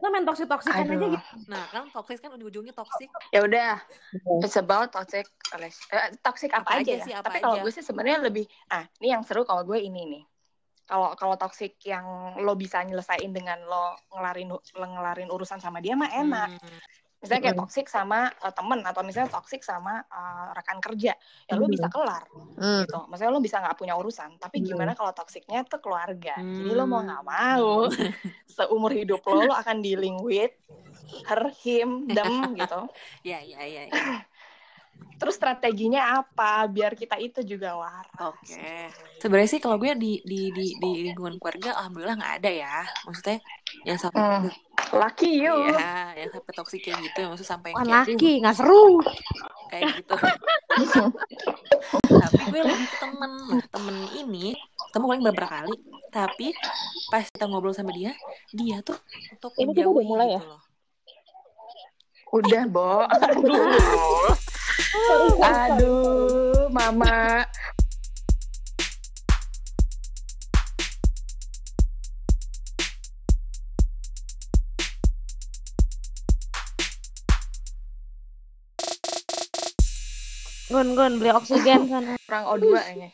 kita main toxic toxican aja gitu Nah, kan toxic kan ujung-ujungnya toxic. Ya udah, it's about toxic eh, toxic apa, Apa aja, aja ya. sih, apa Tapi kalau gue sih sebenarnya lebih ah, ini yang seru kalau gue ini nih. Kalau kalau toxic yang lo bisa nyelesain dengan lo ngelarin ngelarin urusan sama dia mah enak. Hmm. Misalnya kayak Mm. toxic sama eh, temen atau misalnya toxic sama eh, rekan kerja, ya Mm. bisa kelar Hmm. gitu. Maksudnya lo bisa nggak punya urusan. Tapi Mm. gimana kalau toksiknya tuh keluarga? Jadi lo mau nggak Hmm. mau seumur hidup lo lo akan dealing with her, him, them gitu. Ya, ya, ya, ya. Terus strateginya apa biar kita itu juga waras? Oke. Sebenarnya sih kalau gue di di di di lingkungan keluarga alhamdulillah nggak ada ya. Maksudnya yang sampai Hmm. Lucky you. Iya, yang sampai toksik kayak gitu, maksud sampai Bukan kayak, laki nggak seru kayak gitu. Tapi gue lebih ke temen. Nah, temen ini ketemu paling beberapa kali. Tapi pas kita ngobrol sama dia, dia tuh untuk Ini kita udah mulai gitu ya? loh. Udah, Bo. Aduh. Aduh, Mama. Gun gun beli oksigen sana Orang O2 ini.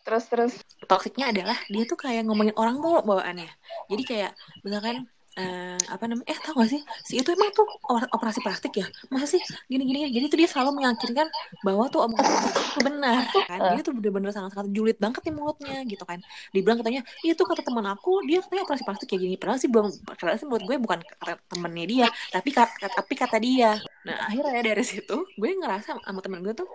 Terus terus Toksiknya adalah dia tuh kayak ngomongin orang mulu bawaannya. Jadi kayak misalkan eh, apa namanya? Eh tau gak sih si itu emang tuh operasi plastik ya? Masa sih gini-gini? Jadi tuh dia selalu meyakinkan bahwa tuh omongan itu benar kan? Dia tuh bener-bener sangat-sangat julid banget nih mulutnya gitu kan. Dibilang katanya itu kata teman aku dia katanya operasi plastik kayak gini. Padahal sih belum padahal sih menurut gue bukan kata temennya dia, tapi kata, tapi kata dia. Nah akhirnya dari situ gue ngerasa sama temen gue tuh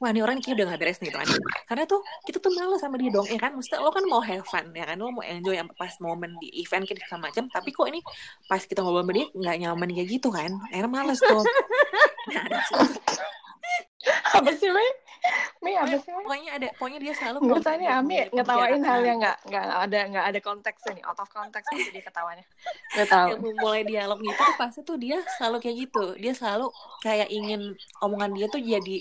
wah ini orang kayaknya udah gak beres nih gitu kan karena tuh kita tuh males sama dia dong ya kan maksudnya lo kan mau have fun ya kan lo mau enjoy yang pas momen di event gitu sama macam tapi kok ini pas kita ngobrol sama dia nggak nyaman kayak gitu kan akhirnya males tuh nah ada apa sih, Mi? Mi apa sih, Mi? pokoknya ada pokoknya dia selalu Menurut saya nih Ami ngetawain hal yang nggak nggak ada nggak ada konteksnya nih, out of context nih jadi ketawanya. Gak tahu. yang mulai dialog gitu tuh pasti tuh dia selalu kayak gitu dia selalu kayak ingin omongan dia tuh jadi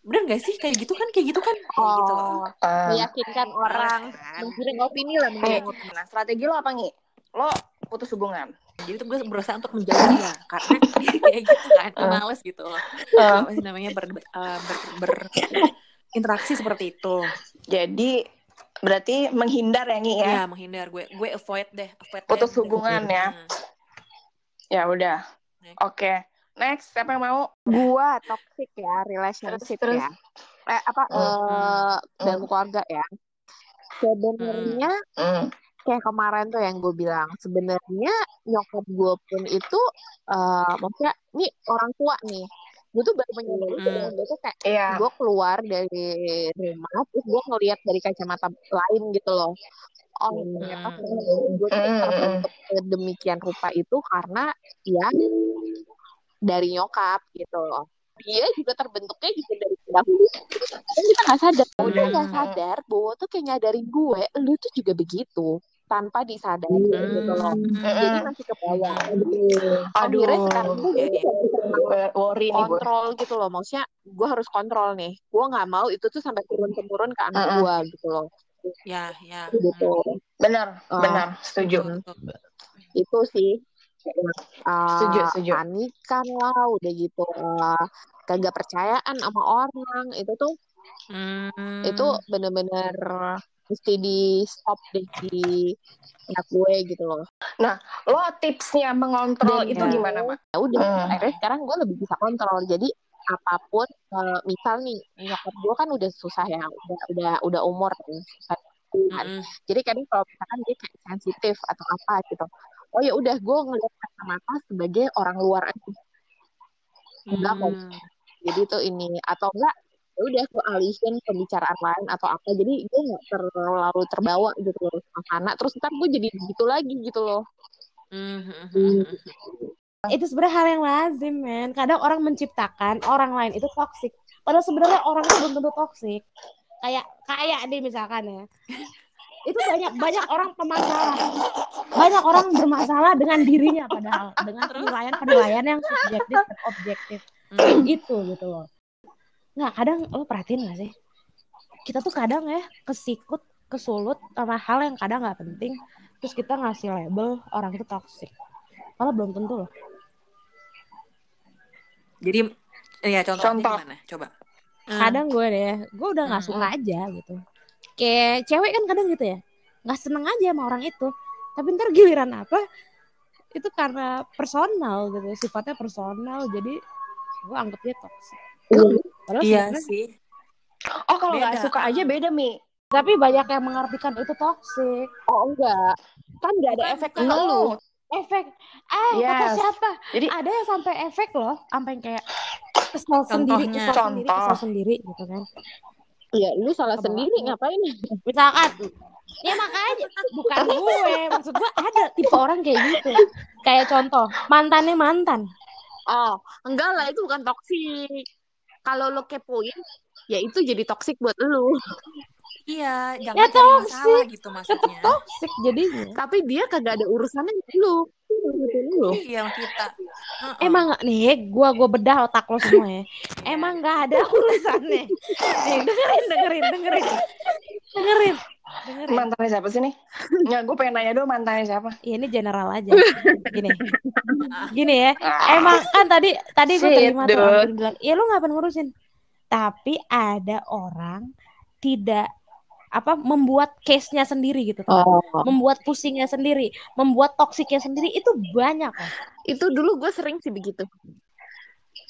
bener gak sih kayak gitu kan kayak gitu kan kayak gitu loh oh meyakinkan orang Males kan? menggiring opini lah menggiring opini nah strategi lo apa nih? Lo putus hubungan. jadi tuh gue berusaha untuk menjauhi dia karena kayak gitu kan Eh. males gitu loh Eh, apa sih namanya ber, eh, ber, ber- interaksi seperti itu jadi berarti menghindar ya Ngi ya? ya menghindar gue gue avoid deh avoid Putus deh. hubungan ya. Hmm. Ya udah. Oke. Next, siapa yang mau? gua toxic ya relationship Terus, terus. ya eh apa Hmm. eh dalam keluarga ya sebenarnya Hmm. Kayak kemarin tuh yang gue bilang sebenarnya nyokap gue pun itu eh maksudnya ini orang tua nih gue tuh baru menyadari Hmm. gue tuh kayak Iya. gue keluar dari rumah terus gue ngeliat dari kacamata lain gitu loh oh ternyata Hmm. gue tuh Hmm. terbentuk sedemikian rupa itu karena ya dari nyokap gitu loh dia juga terbentuknya juga dari dahulu dan kita nggak sadar udah nggak Hmm. sadar bahwa tuh kayak nyadarin gue lu tuh juga begitu tanpa disadari Hmm. gitu loh jadi masih kebayang Aduh. akhirnya sekarang tuh gue Worry nih gue. kontrol gitu loh maksudnya gue harus kontrol nih gue nggak mau itu tuh sampai turun temurun ke anak Mm-mm. gue gitu loh ya ya gitu Benar, Ah. benar, setuju. Hmm. itu sih uh, setuju. panikan lah udah gitu uh, kagak percayaan sama orang itu tuh Hmm. itu bener-bener mesti di stop deh di anak gue gitu loh Lo tipsnya mengontrol Dan itu ya- gimana, Mak? ya udah Hmm. akhirnya sekarang gue lebih bisa kontrol jadi apa pun uh, misal nih nyokap gue kan udah susah ya udah udah udah umur kan susah kan. Mm-mm. jadi kadang kalau misalkan dia kayak sensitif atau apa gitu oh ya udah gue ngeliat kacamata sebagai orang luar aja. Enggak kok. Hmm. jadi itu ini atau enggak ya udah gue alihin pembicaraan lain atau apa. Jadi gue nggak terlalu terbawa gitu loh sana terus ntar gue jadi gitu lagi gitu loh. Hmm, hmm. itu sebenarnya hal yang lazim men. Kadang orang menciptakan orang lain itu toksik padahal sebenarnya orang itu belum tentu toksik kayak kayak deh misalkan ya itu banyak banyak orang pemasalah banyak orang bermasalah dengan dirinya padahal dengan penilaian penilaian yang subjektif dan objektif Hmm. gitu gitu loh nggak kadang lo perhatiin gak sih kita tuh kadang ya kesikut kesulut sama hal yang kadang nggak penting terus kita ngasih label orang itu toksik Padahal belum tentu loh. Jadi ya contohnya Contoh. gimana? Coba. Hmm. Kadang gue deh, gue udah nggak Hmm. suka aja gitu. Kayak cewek kan kadang gitu ya, nggak seneng aja sama orang itu. Tapi ntar giliran apa? Itu karena personal gitu, sifatnya personal. Jadi gue anggap dia toxic. Padahal Iya sih. Oh kalau nggak suka aja beda mi. Tapi banyak yang mengartikan itu toxic. Oh enggak. Kan nggak ada efek ke lu. Efek, eh kata Yes. siapa? Jadi Ada yang sampai efek loh, sampai yang kayak kesel sendiri, kesel sendiri, kesel sendiri gitu kan. Iya, lu salah Apa sendiri banget. ngapain? Misalkan, ya makanya bukan gue, maksud gue ada tipe orang kayak gitu. Kayak contoh, mantannya mantan. Oh, enggak lah itu bukan toksik. Kalau lo kepoin, ya itu jadi toksik buat lu. Iya, jangan Ya, cari toxic. masalah gitu maksudnya. toxic jadinya. Tapi dia kagak ada urusannya sama lu. Lu. Iya, kita. Heeh. Emang nih, gua gua bedah otak lo semua ya. Emang nggak ada urusannya. Nih, dengerin, dengerin, dengerin, dengerin, dengerin. mantannya siapa sih nih? Nggak, gue pengen nanya dulu mantannya siapa. Ya, ini general aja. Gini, gini ya. Emang kan tadi tadi gue terima tuh bilang, ya lu ngapain ngurusin? Tapi ada orang tidak apa membuat case-nya sendiri gitu, Oh, membuat pusingnya sendiri, membuat toksiknya sendiri itu banyak itu dulu gue sering sih begitu.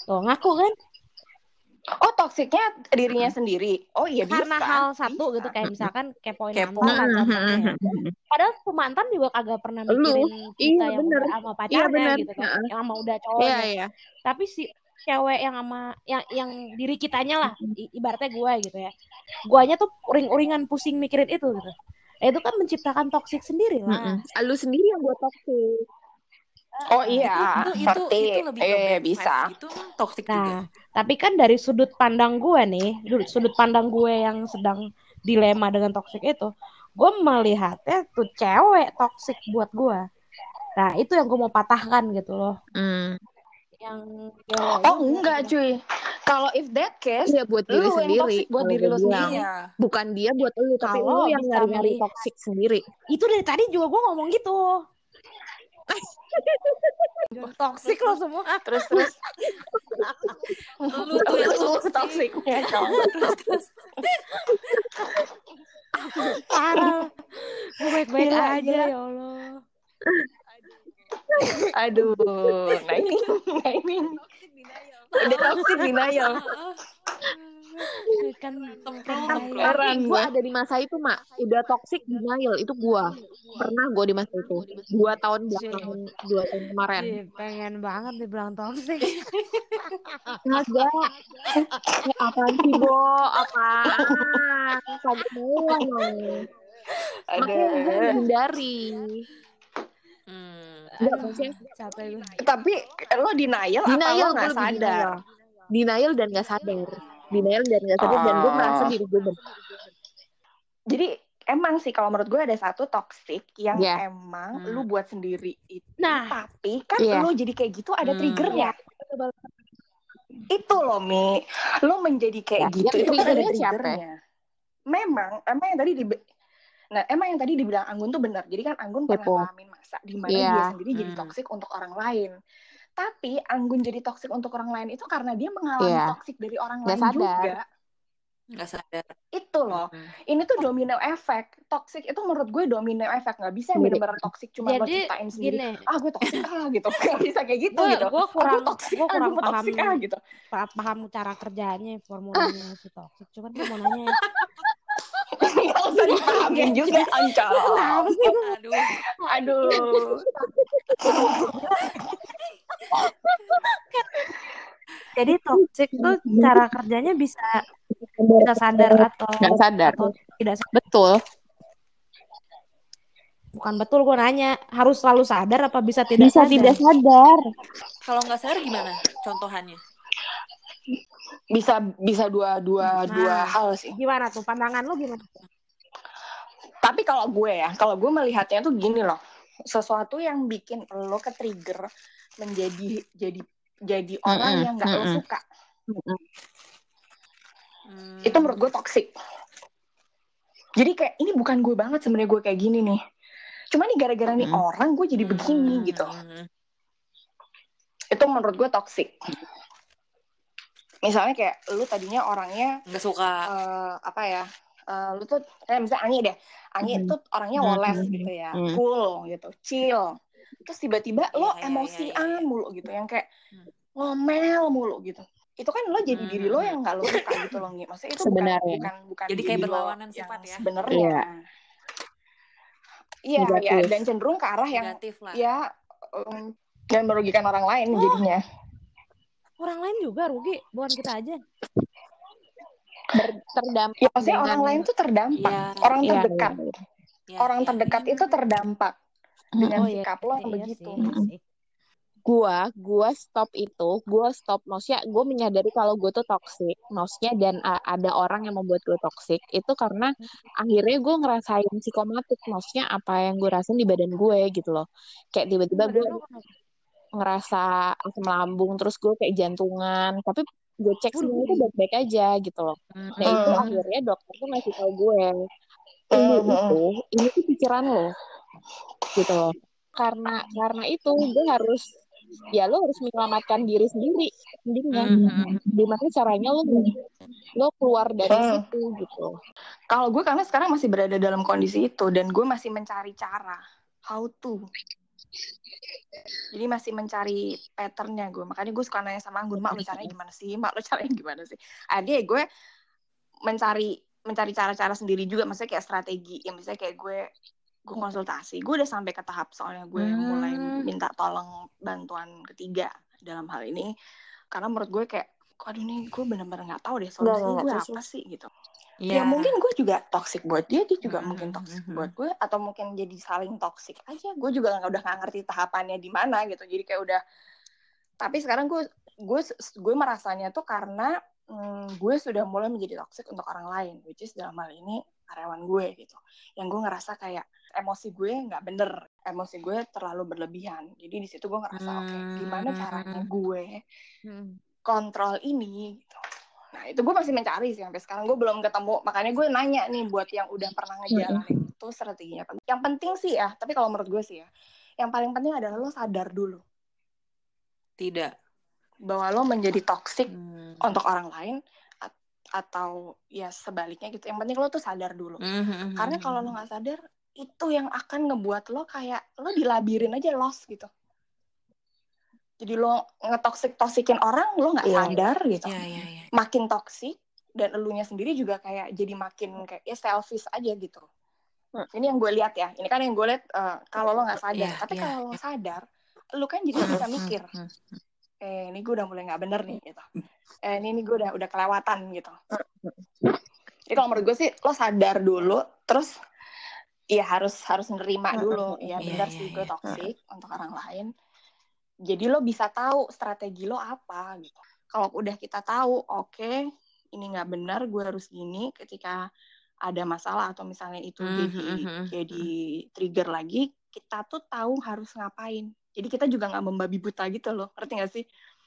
Tuh ngaku kan? Oh toksiknya dirinya sendiri. Oh iya bisa. Karena hal satu Bisa. gitu kayak misalkan kepoin Kepo. mantan ya. Padahal tuh mantan juga kagak pernah Lu. mikirin kita Iya, yang bener. udah sama Iya, pacarnya bener. gitu kan, yang sama udah Iya, cowoknya. iya. Tapi si cewek yang sama yang yang diri kitanya lah, ibaratnya gue gitu ya. Guanya tuh uring-uringan pusing mikirin itu gitu. Nah, itu kan menciptakan toksik sendiri lah. Mm-mm. Lu sendiri yang buat toksik. Oh iya. itu, itu, itu, itu lebih Eh bisa. vibes gitu toxic juga. Nah, tapi kan dari sudut pandang gue nih, du- sudut pandang gue yang sedang dilema dengan toksik itu, gue melihatnya tuh cewek toksik buat gue. Nah, itu yang gue mau patahkan gitu loh. Mm. Yang cewek Oh enggak gitu. cuy. Kalau if that case, Iya buat diri Lu yang sendiri. toxic buat diri lu sendiri. Iya. Bukan dia buat lu, tapi Kalau lu yang nyari-nyari toksik sendiri. Itu dari tadi juga gue ngomong gitu. toksik lo semua. terus terus Lu tuh yang Lu toxic. terus terus Parah. Gue baik-baik Gila, aja ya Allah. Aduh, nah ini, nah ini. Udah toxic denial. Kan kan Heran gue gua. ada di masa itu, Mak. Udah toxic denial. Itu gue. Pernah gue di masa itu. Dua tahun belakangan. Dua tahun kemarin. Pengen banget dibilang toksik. Kagak. Eh, apaan sih, Bo? Apaan? Kagak mau. Makanya gue hindari. Enggak, Aduh, maksudnya capek gue. Tapi lo denial, apa denial lo gue nggak lebih sadar? denial. Denial dan gak sadar. Denial dan gak sadar. Dan gue Oh. merasa diri gue bener. Jadi emang sih kalau menurut gue ada satu toxic yang Iya. emang Hmm. lu buat sendiri itu. Nah. tapi kan Iya. lu jadi kayak gitu ada Hmm. triggernya. Itu loh Mi, lu menjadi kayak Ya, gitu itu kan ada triggernya siapa? Memang, emang yang tadi di Nah, emang yang tadi dibilang Anggun tuh benar. Jadi kan Anggun pernah Kepo. ngalamin masa di mana Iya. dia sendiri jadi Hmm. toksik untuk orang lain. Tapi Anggun jadi toksik untuk orang lain itu karena dia mengalami Iya. toksik dari orang Nggak lain sadar. juga. nggak sadar Itu loh. Hmm. Ini tuh domino efek. Toxic itu menurut gue domino efek. Nggak bisa yang Sendiri. benar-benar toxic cuma lo Jadi ciptain sendiri. gini, Ah gue toxic ah gitu. Nggak bisa kayak gitu gue gitu. gue kurang Aku toxic gue ah, kurang gue paham toxic ah gitu. pa- paham cara kerjanya formulanya si toksik. Cuman gue mau nanya, Nggak usah dipahamin juga, Ancol. aduh Aduh. Jadi toksik tuh cara kerjanya bisa bisa sadar atau Gak sadar. atau tidak sadar. Betul. Bukan betul gue nanya, harus selalu sadar apa bisa tidak Bisa sadar? tidak sadar. kalau nggak sadar gimana contohannya Bisa bisa dua dua Nah. dua hal sih. Gimana tuh pandangan lu gimana? Tapi kalau gue ya, kalau gue melihatnya tuh gini loh. Sesuatu yang bikin lo ke trigger menjadi jadi jadi orang Mm-mm, yang gak lo mm-mm. suka. Hmm. Itu menurut gue toxic. Jadi kayak ini bukan gue banget sebenarnya gue kayak gini nih. Cuma nih gara-gara nih orang gue jadi begini Hmm. gitu. Hmm. itu menurut gue toxic misalnya kayak lu tadinya orangnya nggak suka eh, apa ya eh, lu tuh kayak misalnya Ani deh Ani Mhm. tuh orangnya Mhm. woles gitu ya Mhm. cool gitu chill terus tiba-tiba lo Iya, iya, emosian iya, iya. mulu gitu yang kayak Hmm. ngomel mulu gitu itu kan lo jadi Hmm, diri lo hmm, yang nggak lo suka gitu loh Ngi. maksudnya itu Sebenarnya. bukan bukan bukan Jadi kayak diri lo berlawanan sifat ya? sebenarnya Iya. iya ya dan cenderung ke arah yang negatif lah ya um, dan merugikan orang lain Oh. jadinya Orang lain juga rugi, bukan kita aja. Ber- terdampak ya maksudnya dengan- orang lain tuh terdampak. Iya. orang Iya, terdekat. Iya, orang iya. terdekat itu terdampak dengan Oh, iya, sikap lo yang Iya begitu. sih, gua gua stop itu gua stop. Maksudnya gue menyadari kalau gue tuh toxic. Maksudnya dan a- ada orang yang membuat gue toxic. Itu karena akhirnya gue ngerasain psikomatik. Maksudnya apa yang gue rasain di badan gue gitu loh. Kayak tiba-tiba gue? Ngerasa asam lambung terus gue kayak jantungan tapi gue cek semua itu baik-baik aja gitu loh nah itu Hmm. akhirnya dokter tuh ngasih tau gue ini Hmm, hmm. itu ini tuh pikiran lo gitu loh karena karena itu gue harus ya lo harus menyelamatkan diri sendiri sendirinya Hmm. gimana caranya lo lo keluar dari Hmm. situ gitu Kalau gue karena sekarang masih berada dalam kondisi itu dan gue masih mencari cara how to. Jadi masih mencari patternnya gue. Makanya gue suka nanya sama Anggun, mak lu caranya gimana sih? Mak lu caranya gimana sih? Ada gue mencari mencari cara-cara sendiri juga. Maksudnya kayak strategi. Yang misalnya kayak gue gue konsultasi. Gue udah sampai ke tahap soalnya gue Hmm. mulai minta tolong bantuan ketiga dalam hal ini. Karena menurut gue kayak, aduh nih gue bener-bener nggak tahu deh Nggak, nggak, gue apa sih gitu Iya. ya mungkin gue juga toxic buat dia dia juga Mhm, mungkin toxic mhm. buat gue atau mungkin jadi saling toxic aja gue juga nggak udah nggak ngerti tahapannya di mana gitu jadi kayak udah tapi sekarang gue gue gue merasanya tuh karena hmm, gue sudah mulai menjadi toxic untuk orang lain which is dalam hal ini karyawan gue gitu yang gue ngerasa kayak emosi gue nggak bener emosi gue terlalu berlebihan jadi di situ gue ngerasa oke gimana Hmm. caranya gue Hmm. Kontrol ini gitu. Nah itu gue masih mencari sih sampai sekarang gue belum ketemu makanya gue nanya nih buat yang udah pernah ngejalanin itu strateginya apa. Yang penting sih ya, tapi kalau menurut gue sih ya, yang paling penting adalah lo sadar dulu Tidak. bahwa lo menjadi toxic Hmm. untuk orang lain at- atau ya sebaliknya gitu. Yang penting lo tuh sadar dulu. Mhm. Karena kalau lo nggak sadar itu yang akan ngebuat lo kayak lo dilabirin aja lost gitu. Jadi lo ngetoksik toksikin orang lo nggak Iya. sadar gitu. Iya, iya, iya. makin toksik dan elunya sendiri juga kayak jadi makin kayak ya selfish aja gitu. Hmm. Ini yang gue lihat ya. Ini kan yang gue lihat eh, kalau lo nggak sadar. Iya, Tapi iya, kalau lo sadar, lo kan jadi bisa mikir. Hmm, hmm. Eh ini gue udah mulai nggak bener nih gitu. Eh ini ini gue udah udah kelewatan gitu. Jadi kalau menurut gue sih lo sadar dulu, terus ya harus harus nerima dulu. Ya Iya, benar iya, sih iya. gue toksik untuk orang lain. Jadi lo bisa tahu strategi lo apa gitu. Kalau udah kita tahu, oke, ini nggak benar, gue harus gini. Ketika ada masalah atau misalnya itu Mhm, jadi mhm, jadi trigger lagi, kita tuh tahu harus ngapain. Jadi kita juga nggak membabi buta gitu loh, ngerti gak sih?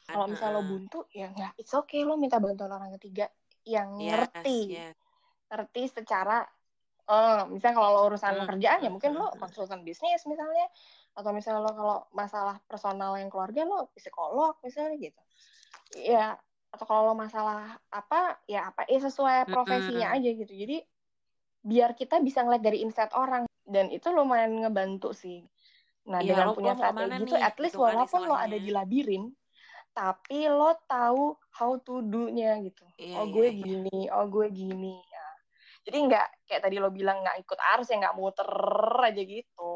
Kalau misalnya lo buntu, ya nggak, it's okay lo minta bantuan orang ketiga yang Yes, ngerti, yes. ngerti secara, eh misalnya kalau lo urusan Hmm, kerjaan ya hmm, mungkin hmm, lo hmm. konsultan bisnis misalnya, atau misalnya lo kalau masalah personal yang keluarga lo psikolog misalnya gitu, ya atau kalau lo masalah apa ya apa ya sesuai profesinya aja gitu, jadi biar kita bisa ngeliat dari insight orang dan itu lumayan ngebantu sih. Nah, Iya, dengan lo- punya lo strategi itu nih? at least Gitu kan walaupun lo istilahnya. ada di labirin, tapi lo tahu how to do-nya gitu. Iya, oh, iya, gue iya. gini, oh gue gini. Ya. Jadi nggak kayak tadi lo bilang nggak ikut arus ya nggak muter aja gitu.